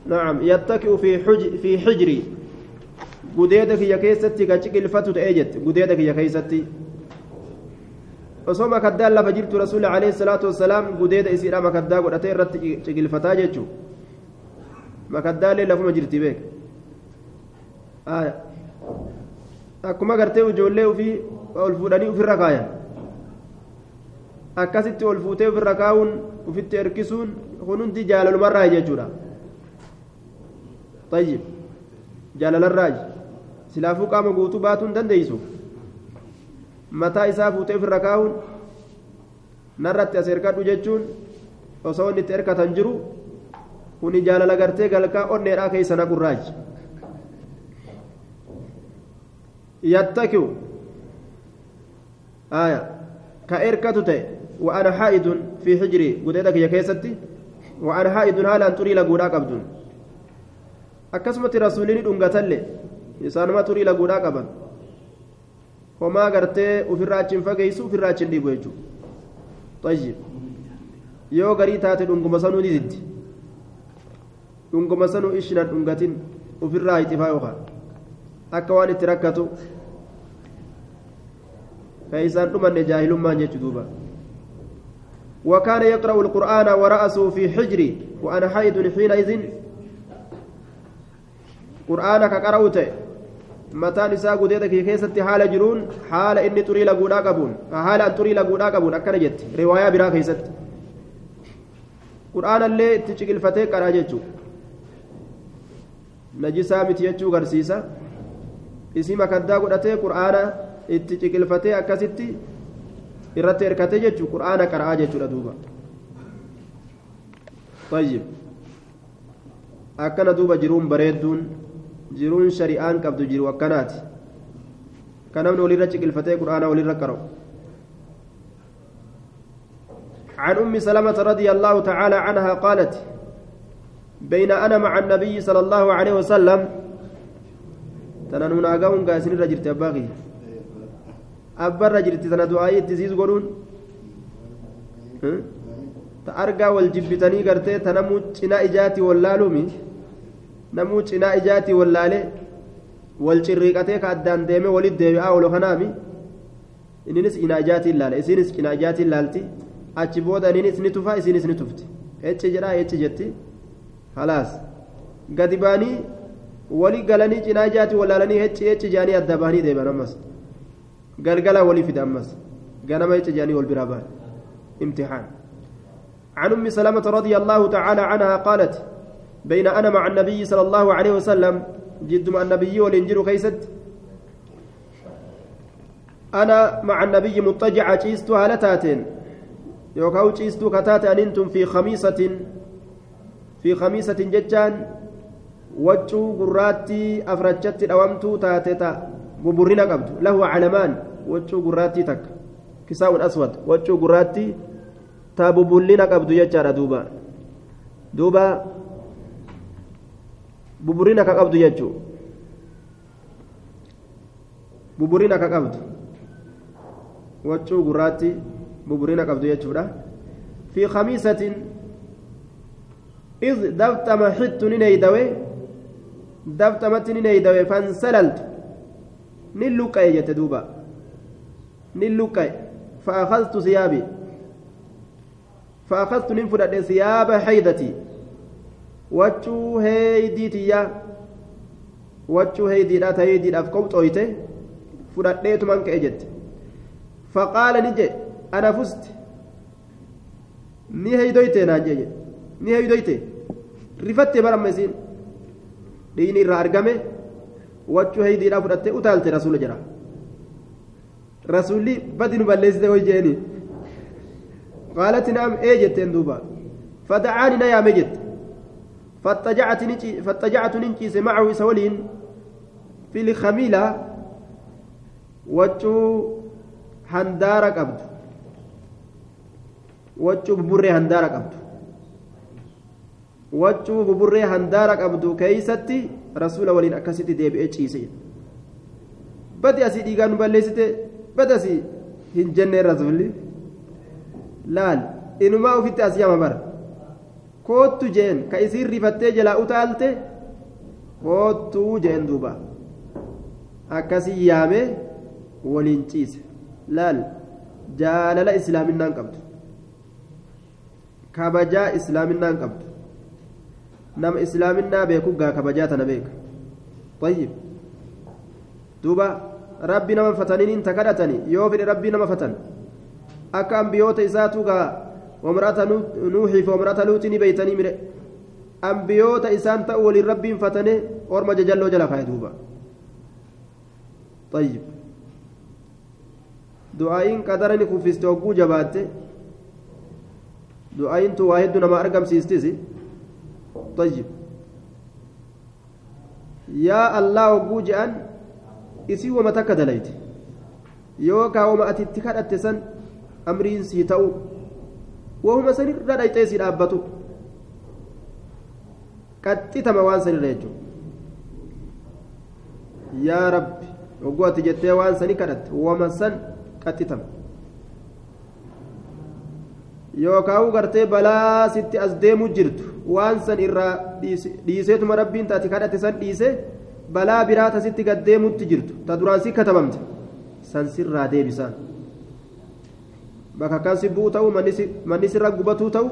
نعم يتكئ في حج في حجري قديدك يا كيستي كتكلفتو تأجت قديدك يا كيستي osoo makaddaan lafa jirtu rasuulli alayhi salaatu wasalaam gudeeda isiidha makaddaa godhatee irratti ciqilfataa jechuu makaddaallee lafuma jirti beek akkuma gartee ijoollee ufii ol fuudhanii ofirra kaayan akkasitti ol fuutee ofirra kaa'uun ufitti erkisuun kun hundi jaalalumarraa jechuudha tayyib jaalalarraa silaafuu qaama guutuu baatuu hin dandeeysu mataa isaa fuutee ofirra kaa'uun narratti as erkadhu jechuun osoo inni itti erkatan jiru kuni jaalala gartee galkaa onneedhaa keessa naqurraaji yattakiu aya ka erkatu ta'e وأنا حائد في حجري قديدك يا كيستي وأنا حائد هالا تري لقودا قبدون أكسمت رسولين دنغتل إسانما تري لقودا قبن Homaa gartee ofirraa achiin fageessu ofirraa achiin dhiibu jechuudha tayyib yoo garii taate dhunguma sanuu ni diddi dhunguma sanuu ishinan dhungatin ofirraa hixifaa yookaan akka waan itti rakkatu فإنسان أمن جاهل ما يجدوبا وكان يقرأ القرآن ورأسه في حجري وأنا حيد حينئذ قرآنك قرأته mataan isaa gudeeda kee keessatti haala jiruun haala inni xurii laguudhaa qabuun haala an xurii laguudhaa qabuun akkana jetti riwaayaa biraa keessatti. Qur'aanallee itti ciqilfatee qaraa jechuudha najisaa miti jechuu garsiisa. Isii makaddaa godhatee qur'aana itti ciqilfatee akkasitti irratti hirkatee jechuudha qur'aana qaraa jechuudha duuba. Tayyib. Akkana duuba jiruun bareedduun. Jiruun shari'aan qabdu jiru akkanaati. Kan namni walirra ciqilfatee qur'aana walirra qara'u عن أم سلمة رضي الله تعالى عنها قالت بين أنا مع النبي صلى الله عليه وسلم تنانون أقاون قاسين رجرت أباغي أبا رجرت تنا دعاية تزيز قولون تأرقى والجبتني قرتي تنمو تنا إجاتي واللالومي namuu cinaa ijaatii wallaalee wal cirriiqatee ka addaan deeme walit deebi'aa oolu kanaami inninis cinaa ijaatiin laala isinis cinaa ijaatiin laalti achi booda inninis ni tufa isinis ni tufti ecci jedhaa ecci jetti halaas gadi baanii wali galanii cinaa ijaatii wallaalanii ecci ecci jaanii adda bahanii deeban ammas galgala walii fida ammas ganama ecci jaanii wal biraa bahan امتحان عن ام سلمه رضي الله تعالى عنها قالت بين أنا مع النبي صلى الله عليه وسلم جد مع النبي والإنجيل كيست أنا مع النبي مضطجعة جيست هالتاتين يوكاو جيست كتات أن أنتم في خميسة في خميسة ججان وجو قراتي أفرجت أوامتو تاتتا. ببرنا قبض. له علمان. وجو قراتي تك. كساء أسود. وجو قراتي تاببلنا قبض يجار دوبا. دوبا buburina ka qabdu jechuu buburina ka qabdu waccuu gurraatti buburina qabdu jechuudha fi khamiisatin إذ دفتم حت نيدوي دفتمت نيدوي فانسللت نلقى يتدوبا نلقى فأخذت ثيابي فأخذت ننفد ثياب حيدتي wachuu heeydii tiyya wachuu heeydiidhaa ta'ee heeydiidhaaf qobxooyte fudhadheetuman ka'e jette. Faqaala ni jedhe ana fusti. Ni heeydoyte naa jedhe ni heeydoyte rifatte barama isiin dhiini irraa argame wachuu heeydiidhaa fudhatte utaalte rasuula jedha rasuulli badi nu balleessite hoy jeeni. Qaalatti naam ee jetteen duuba. Fadacaani na yaame jette. فاتجعت ننجيس معه سولين في الخميلة وجو هندارة قبض. وجو ببري هندارة قبض. وجو ببري هندارة قبض كيستي رسول ولين أكستي ديبئ تشيسي بدي أسي ديغان بلسيتي بدي أسي هنجنة رسولي laal inumaa ofitti as yama koottu jeen ka isiin rifattee jalaa utaalte koottuu jeen duuba akkasii yaamee waliin ciise laal jaalala islaaminaan qabdu kabajaa islaaminaan qabdu nama islaaminaa beeku gaa kabajaa tana beeka طيب duuba rabbi nama fataniin ta kadhatani yoo fedhe rabbii nama fatan akka ambiyoota isaatu gaa wamrata luutii beeytanii mire ambiyoota isaan ta'u waliin rabbiin fatane orma jajalloo jala kaa'e duuba طيب qadarani kuffiste hogguu jabaatte du'aa'iin tu waa hedduu nama argamsiistisi طيب yaa allah hogguu je'an isii wama takka dalayti yookaa wama ati itti si dhaabbatu qaxxitama waan sanirra jechuudha yaa rabbi hogguu ati jettee waan sani kadhatte wama san qaxxitama yookaan gartee balaa sitti as deemu jirtu waan san irraa dhiiseetuma rabbiin taati kadhate san dhiise balaa biraa tasitti gad deemutti jirtu ta duraan si katabamte san sirraa deebisaan. Bakka kan si bu'u ta'u manni sirra gubatuu ta'u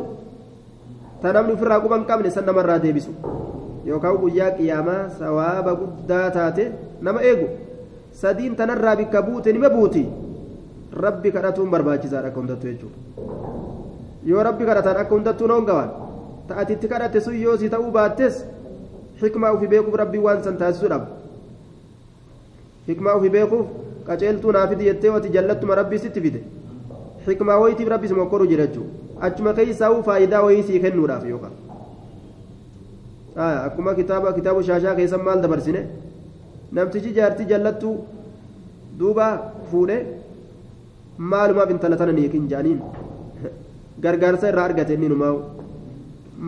ta namni ofirraa quban qabne san namarraa deebisu. Yookaan guyyaa qiyaamaa sawaaba guddaa taate nama eegu. Sadiin tanarraa bikka buute nima buuti. Rabbi kadhatuun barbaachisaadha akka hundattu jechuudha. Yoo rabbi kadhatan akka hundattuu noon gawaan ta'atitti kadhate sun yoo si ta'uu baattes xikmaa ofii beekuuf rabbii waan san taasisuudhaaf xikmaa ofii beekuuf qaceeltuu naafidi jettee wati jallattuma rabbii sitti fide. Xikmaa wayitiif rabbi si mokkoruu jira jechuudha achuma keessaa'uu faayidaa wayii sii kennuudhaaf yookaan akkuma kitaaba kitaaba shaashaa keessan maal dabarsine namtichi jaartii jallattuu duuba fuudhe maalumaaf intala tana niikin jaaniin gargaarsa irraa argate inni numaa'u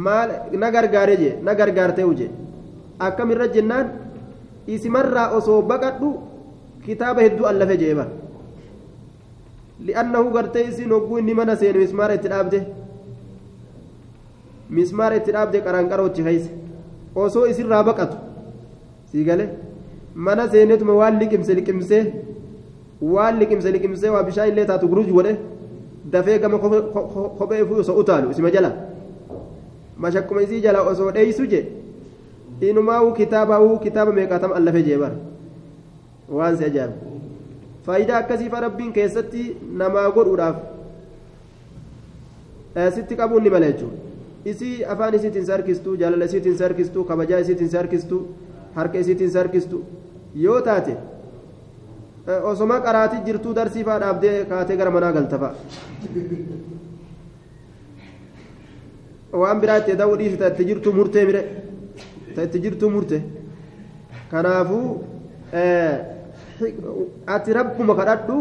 maal na gargaaree jee na gargaartee uje akkamirra jennaan isimarraa osoo baqadhu kitaaba hedduu allafe jee bara. Mana seenu mismaara itti dhaabde mismaara itti dhaabde qaranqaroochi keeyse osoo isirraa baqatu sii gale mana seenetuma waan liqimse liqimsee waan liqimse liqimsee waa bishaan illee taatu guruj godhe dafee gama kophee fi osoo utaalu isima jala mashakkuma isii jala osoo dheeysu je inumaa'uu kitaabaa kitaaba meeqaatam allafe jee bara waan si ajaa'ibu faayidaa akkasiifa rabbiin keessatti namaa godhuudhaaf sitti qabuun ni mala jechuudha isii afaan isiitiin sarkistuu jaalala isiitiin sarkistuu kabajaa isiitiin sarkistuu harka isiitiin sarkistuu yoo taate osoma qaraati jirtuu darsiifaa dhaabdee kaatee gara manaa galtafa waan biraa itti ta'uu dhiisi itti jirtuu murtee mire itti jirtuu murte kanaafuu ati rabbuma kadhadhu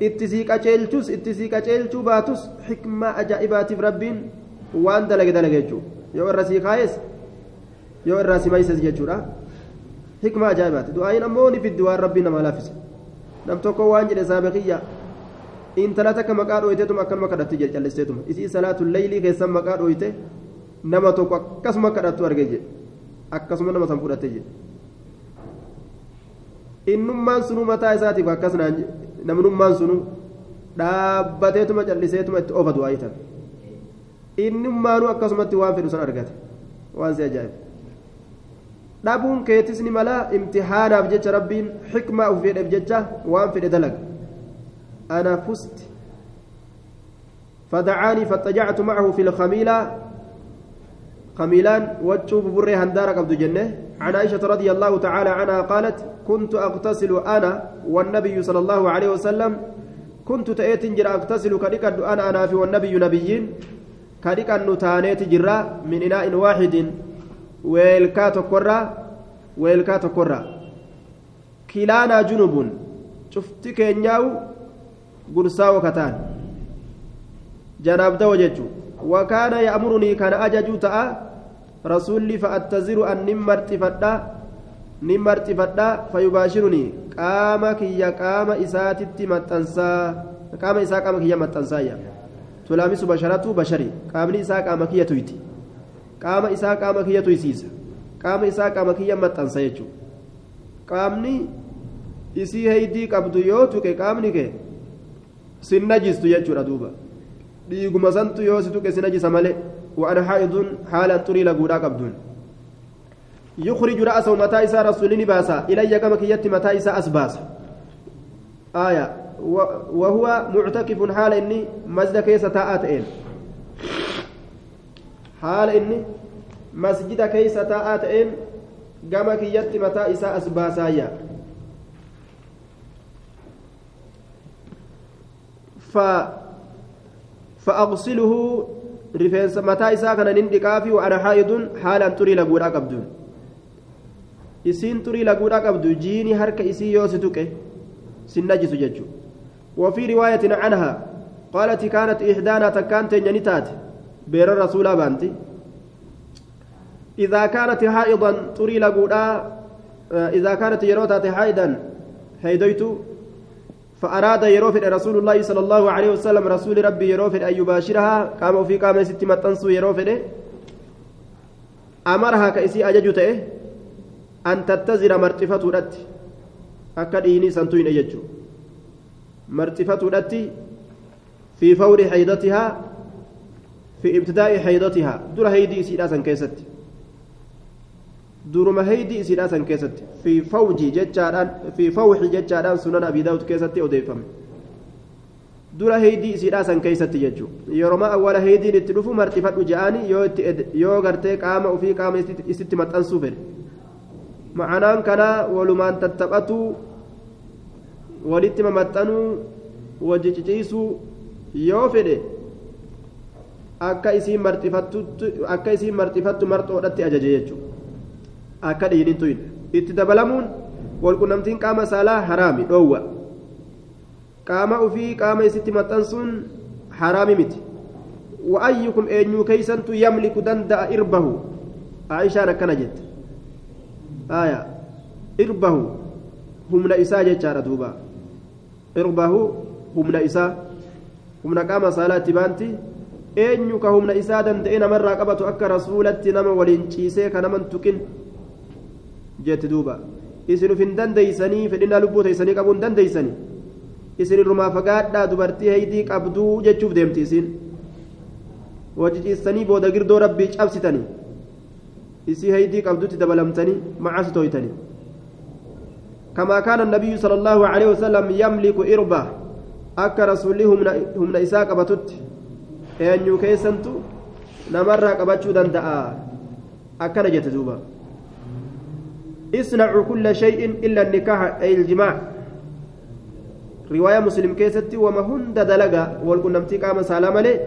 itti sii qaceelchus itti sii qaceelchuu baatus xikmaa ajaa'ibaatiif rabbiin waan dalage dalage jechuudha yoo irra sii kaayes yoo irraa si mayses jechuudha xikmaa ajaa'ibaati du'aayin ammoo ni fiddi waan rabbiin namaa laaffise nam tokko waan jedhe saabiqiyya intala takka maqaa dhooyteetuma akkanuma kadhatti jedhe callisteetuma isii salaatu leeylii keessan maqaa dhooyte nama tokko akkasuma kadhattu arge jedhe akkasuma nama san fudhatte jedhe innummaan sunu mataa isaatiif akkas namnummaan sunu dhaabbateetuma calliseetuma itti ofa du'aa jitan innummaanuu akkasumatti waan fedhu san argate waan si ajaa'iba dhabuun keetis ni mala imtihaanaaf jecha rabbiin xikmaa uf fedheef jecha waan fedhe dalaga ana fusti فدعاني فاتجعت معه في الخميلة خميلان وجوب بري هندارة قبض جنة عن عائشة رضي الله تعالى عنها قالت كنت أغتسل أنا والنبي صلى الله عليه وسلم. كنت تأتي جرى أغتسل كريكد أنا أنا في والنبي نبيين. كديكن تانيت جرا من إناء واحد. ويلكا تكرا ويلكا تكرا كلانا جنوب شفت كينياو قرصا وكتان جناب دو ججو وكان يأمرني كان أججو تأ. رسولي فأتزر أن نمرت فدا. نمرت فدا فيباشرني قام كي قام إساتت متنسا قام إسا قام كي متنسايا تلامس بشرته بشري قام إسا قام كي تويتي قام إسا قام كي تويسيس قام إسا قام كي متنسا يجو qaamni isii heydii qabdu yoo tuqe qaamni kee sin najistu jechuudha duuba. Dhiiguma santu yoo si tuqe si najisa malee. وأنا حائض حالا تري لقودا قبدون يخرج رأسه متى إسا رسولني باسا إلي كما كيت متى إسا أسباس. آية. وهو معتكف حال إني مسجد كيس تاءت إن. حال إني مسجد كيس تاءت إن كما كيت متى إسا أسباسايا ف فأغسله mataa isaa kana nin dhiqaafi وأنا حائض حالا تري لقودا قبدون isiin turii laguudha qabdu jiini harka isii yoo si tuqe sin najisu jechu وفي رواية عنها قالت كانت إحدانا تكانت نتات بير الرسول بانتي إذا كانت حائضا تري لقودا إذا كانت يروتات حائضا هيديت فأراد يروفد رسول الله صلى الله عليه وسلم رسول ربي يروفد أن يباشرها قام في قام ست متنسو يروفد أمرها كإسي أججت أن تتزر مرتفة رت أكد إيني سنتوين أججو مرتفة رت في فور حيضتها في ابتداء حيضتها در هيدي san keessatti fi fawji jechaadhaan fi fawxi jechaadhaan sunan abii daawud keessatti odeeffame dura heydii isiidhaa san keessatti jechuudha yeroma awwala heydiin itti dhufu marxifadhu ja'anii yoo itti yoo gartee qaama ofii qaama isitti maxxansuu fedhe ma'anaan kanaa walumaan tattaphatu walitti mamaxxanuu wajji ciciisuu yoo fedhe akka isiin marxifattu marxoodhatti ajaje jechuudha. akka dhiidhintu itti dabalamuun walqunnamtiin qaama saalaa haraami dhoowwa qaama ufii qaama isitti maxxansuun haraami miti wa'ayyukum eenyuu keeysantu yamliku danda'a irbahu aishaan akkana jette aya irbahu humna isaa jechaadha duuba irbahu humna isaa humna qaama saalaa itti baanti eenyu ka humna isaa danda'e namarraa qabatu akka rasuulatti nama waliin ciisee ka naman tuqin jetti duuba isin uf hin dandeeysanii fedhinaa lubbuu teeysanii qabuu hin dandeeysanii isin irrumaa fagaadhaa dubartii heydii qabduu jechuuf deemti isin wajjiciistanii booda girdoo rabbii cabsitanii isii heydii qabdutti dabalamtanii macasi tooytanii. كما كان النبي صلى الله عليه وسلم يملك إربة أكا رسوله هم إساق بتت أن يكيسنتو نمر قبتشو دندأ أكا نجت دوبا اصنعوا كل شيء إلا النكاح أي الجماع رواية مسلم كيستي وما هند دلقا والكنمتي قام سلام عليه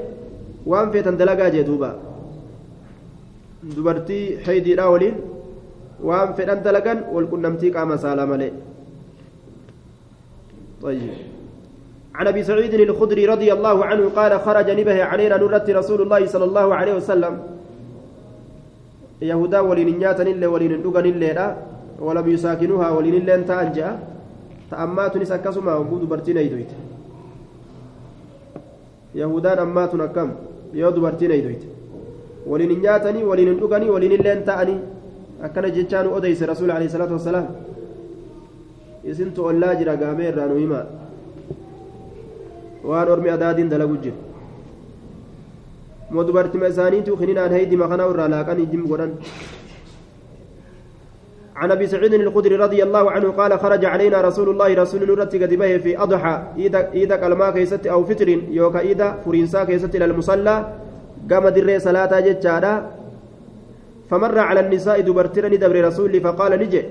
وان فيتن دلقا جدوبا دبرتي حيدي راولين وان فيتن دلقا والكنمتي قام سلام عليه طيب. عن أبي سعيد الخدري رضي الله عنه قال خرج نبه علينا نرت رسول الله صلى الله عليه وسلم. يهودا ولين نياتن اللي ولين ندغن اللي ولم يساكنوها ولين اللي أنت أنجأ. تأمات نسكسما وجود برتين أيدويت. يهودان أمات كم؟ يود برتين أيدويت. ولين نياتني ولين ندغني ولين اللي انت اني أكن جتان أديس رسول عليه الصلاة والسلام isintu ollaa jira gaamee irraa nu himaa. Waan ormi adaadiin dalagu jiru moo isaaniitu kininaan haydima kana irraa laaqan ijim godhan. عن ابي سعيد الخدري رضي الله عنه قال خرج علينا رسول الله رسول نورتي قد به في اضحى ايدا كلمه كيست أو فطر يوكا ايدا فرنسا كيست إلى المصلى قام دري صلاه ججادا فمر على النساء دبرترني دبر رسول فقال نجي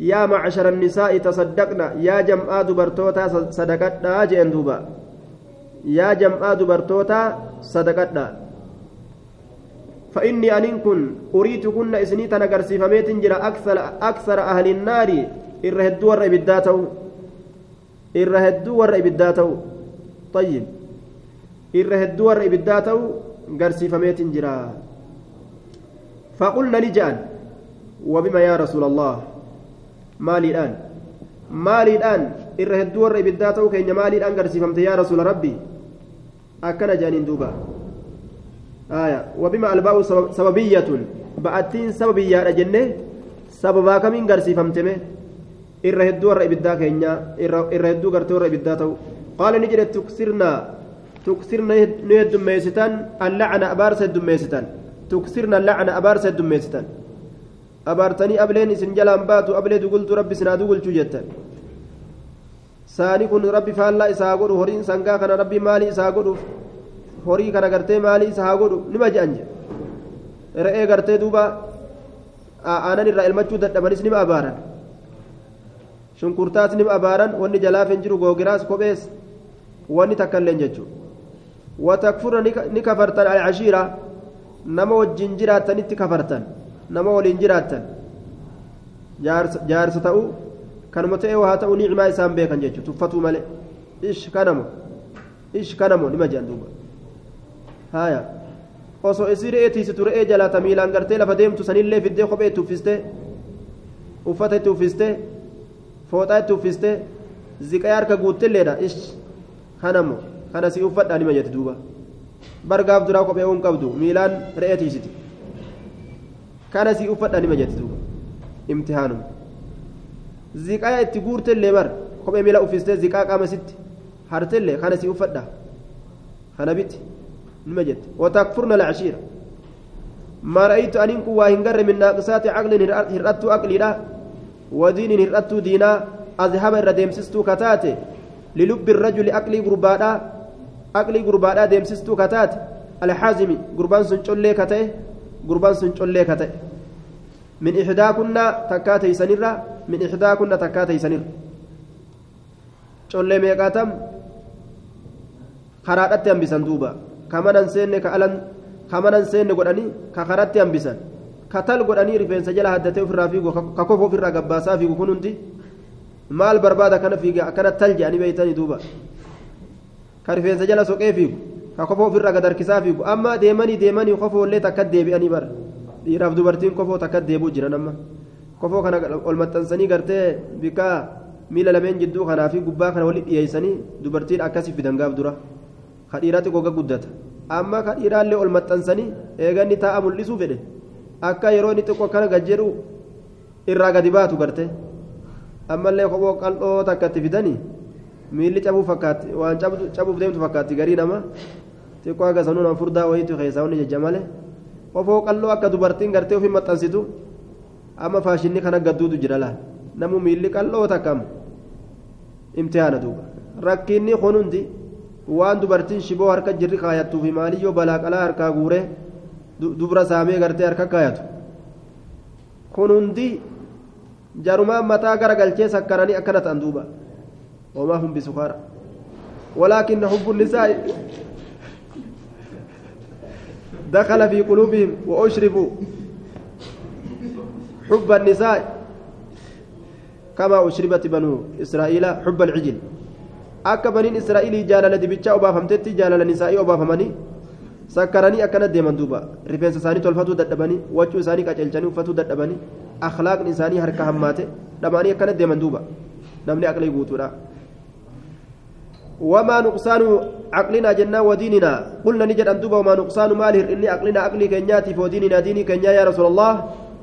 يا معشر النساء تصدقنا يا جمعة دبرتوتا صدقتنا جئن دوبا يا جمعة دبرتوتا صدقتنا فإني أن كن أريد كن إسني تنقرسي فميت جرى أكثر أكثر أهل النار إرهدوا الرئبداتو إرهدوا الرئبداتو طيب إرهدوا الرئبداتو قرسي فميت جرى فقلنا نجان وبما يا رسول الله مالي الآن مالي الآن إرهدوا الرئبداتو كين مالي الآن قرسي فمت يا رسول ربي أكن جانين دوبا آية وبما الباء سببية بأتين سببية جنة سببا كمين قرسي فمتمه irra hedduu warra ibiddaa keenya irra hedduu gartee warra تكسرن نيد دميستان اللعنة أبارس دميستان تكسرن اللعنة أبارس دميستان أبارتني أبلين إسن جلان باتو أبلين قلت ربي سنادو قلت جتان saani kun rabbi faallaa isaa godhu horiin sangaa kana rabbi maalii isaa godhuuf horii kana gartee maalii isaa godhu nima je'an jedhe re'ee gartee duuba aanan irraa elmachuu dadhabanis nima abaaran. Shunkurtaas nima abaaran wanni jalaaf hin jiru googiraas. Ni kafartan alcashiira nama wajjin jiraattanitti kafartan nama waliin jiraattan jaarsa ta'uu kanuma ta'ee waa ta'uu ni'imaa isaan beekan jechuudha tuffatuu malee ish kanamo ish kanamo nima jedhan duuba haaya osoo isii re'ee tiisitu re'ee jalaata miilaan gartee lafa deemtu sanillee fiddee kophee itti uffistee uffata itti uffistee fooxaa itti uffistee ziqaa harka guuttilleedha ish kanamo kana si uffadhaa nima jette duuba bargaaf duraa kophee hin qabdu miilaan re'ee tiisiti kana si uffadhaa nima jette duuba imtihaanuma ziqaa itti guurtellee bar kophee miila uffistee ziqaa qaama sitti hartellee kana si uffadhaa kana biti nima jette watakfurna lacashiira ما رأيت أن إنكم واهنجر من ناقصات عقل هرأت أقلي لا ودين هرأت دينا أذهب الرديمسستو كتاتي للب الرجل أقلي قربادا أقلي قربادا ديمسستو كتاتي الحازمي قربان سنشولي كتاي قربان سنشولي كتاي من إحداكن تكاتي سنرة من إحداكن تكاتي سنرة شولي ميقاتم خرادت ينبسن دوبا كمانا سيني كألن kamanan seenne godhanii ka karatti hambisan ka tal godhanii rifeensa jala haddatee ofirraa fiigu ka kofa ofirraa gabbaasaa fiigu kun hundi maal barbaada kana fiiga akkana tal jedhanii beeytanii duuba ka rifeensa jala soqee fiigu ka kofa ofirraa gad harkisaa fiigu amma deemanii deemanii kofoollee takka deebi'anii bara dhiiraaf dubartiin kofoo takka deebuu jiran amma kofoo kana ol maxxansanii gartee bika miila lameen jidduu kanaa fi gubbaa kana walitti dhiyeessanii dubartiin akkasii fidan gaaf dura ka dhiiraatti goga guddata amma ka dhiiraallee ol maxxansanii eeganni taa'a mul'isuu fedhe akka yeroo inni xiqqoo akkana gad jedhu irraa gadi baatu garte ammallee kophoo qal'oo takka fidanii miilli cabuu fakkaatti waan cabuuf deemtu fakkaatti garii nama xiqqoo akka sanuu nama furdaa wayiitu keessaa wanni jajja malee kophoo qal'oo akka dubartiin gartee ofii maxxansitu amma faashinni kana gadduutu jira laal namu miilli qal'oo takkam imtihaana duuba rakkinni kun hundi. waan dubartiin shiboo harka jirri kaayattuu fi maaliyyoo balaa qalaa harkaa guuree dubra saamee gartee harka kaayatu kun hundi jarumaan mataa gara galchee sakkaranii akkana ta'an duuba homaa hun bisukaara ولكن حب النساء دخل في قلوبهم وأشربوا حب النساء كما أشربت بنو إسرائيل حب العجل akka baniin israa'ilii jaalala dibichaa obaafamtetti jaalala nisaa'ii obaafamanii sakkaranii akkana deeman duuba rifeensa isaanii tolfatuu dadhabanii waccuu isaanii qaceelchanii uffatuu dadhabanii akhlaaqni isaanii harka hammaate dhamaanii akkana deeman duuba namni aqlii guutuudha وما نقصان عقلنا جنة وديننا. قلنا نجد أن دوبا وما نقصان ماله. إني عقلنا عقلي كنياتي فوديننا ديني كنيا يا رسول الله.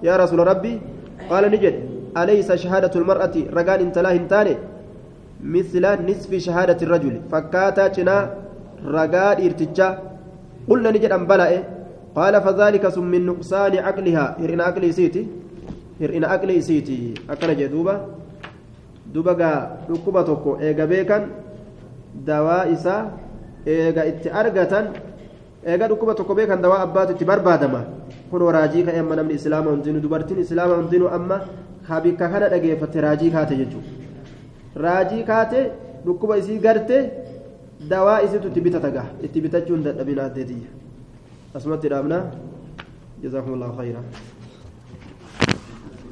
يا رسول ربي. قال نجد. أليس شهادة المرأة رقان انتلاه انتاني؟ مثل نصف شهادة الرجل. فكاتا جنا رقاد إرتجا. قلنا نجد أن بلأ. قال فذلك ثم من نقصان عقلها. هرئنا عقلي سيتي. هرئنا عقلي سيتي. أكن جدوبا دوبا ركوبة توكو. إيغا بيكا دواء إسا إيغا إتي أرغتا إيغا ركوبة توكو بيكا دواء أبات إتي بربادما kun raajii ka'e amma namni islaama hundinuu dubartiin islaama hundinuu amma habikka kana dhageeffatte raajii kaate jechuudha raajii kaate dhukkuba isii garte dawaa isitu itti bitata gaha itti bitachuun dadhabina addeetiyya asumatti dhaabna جزاكم الله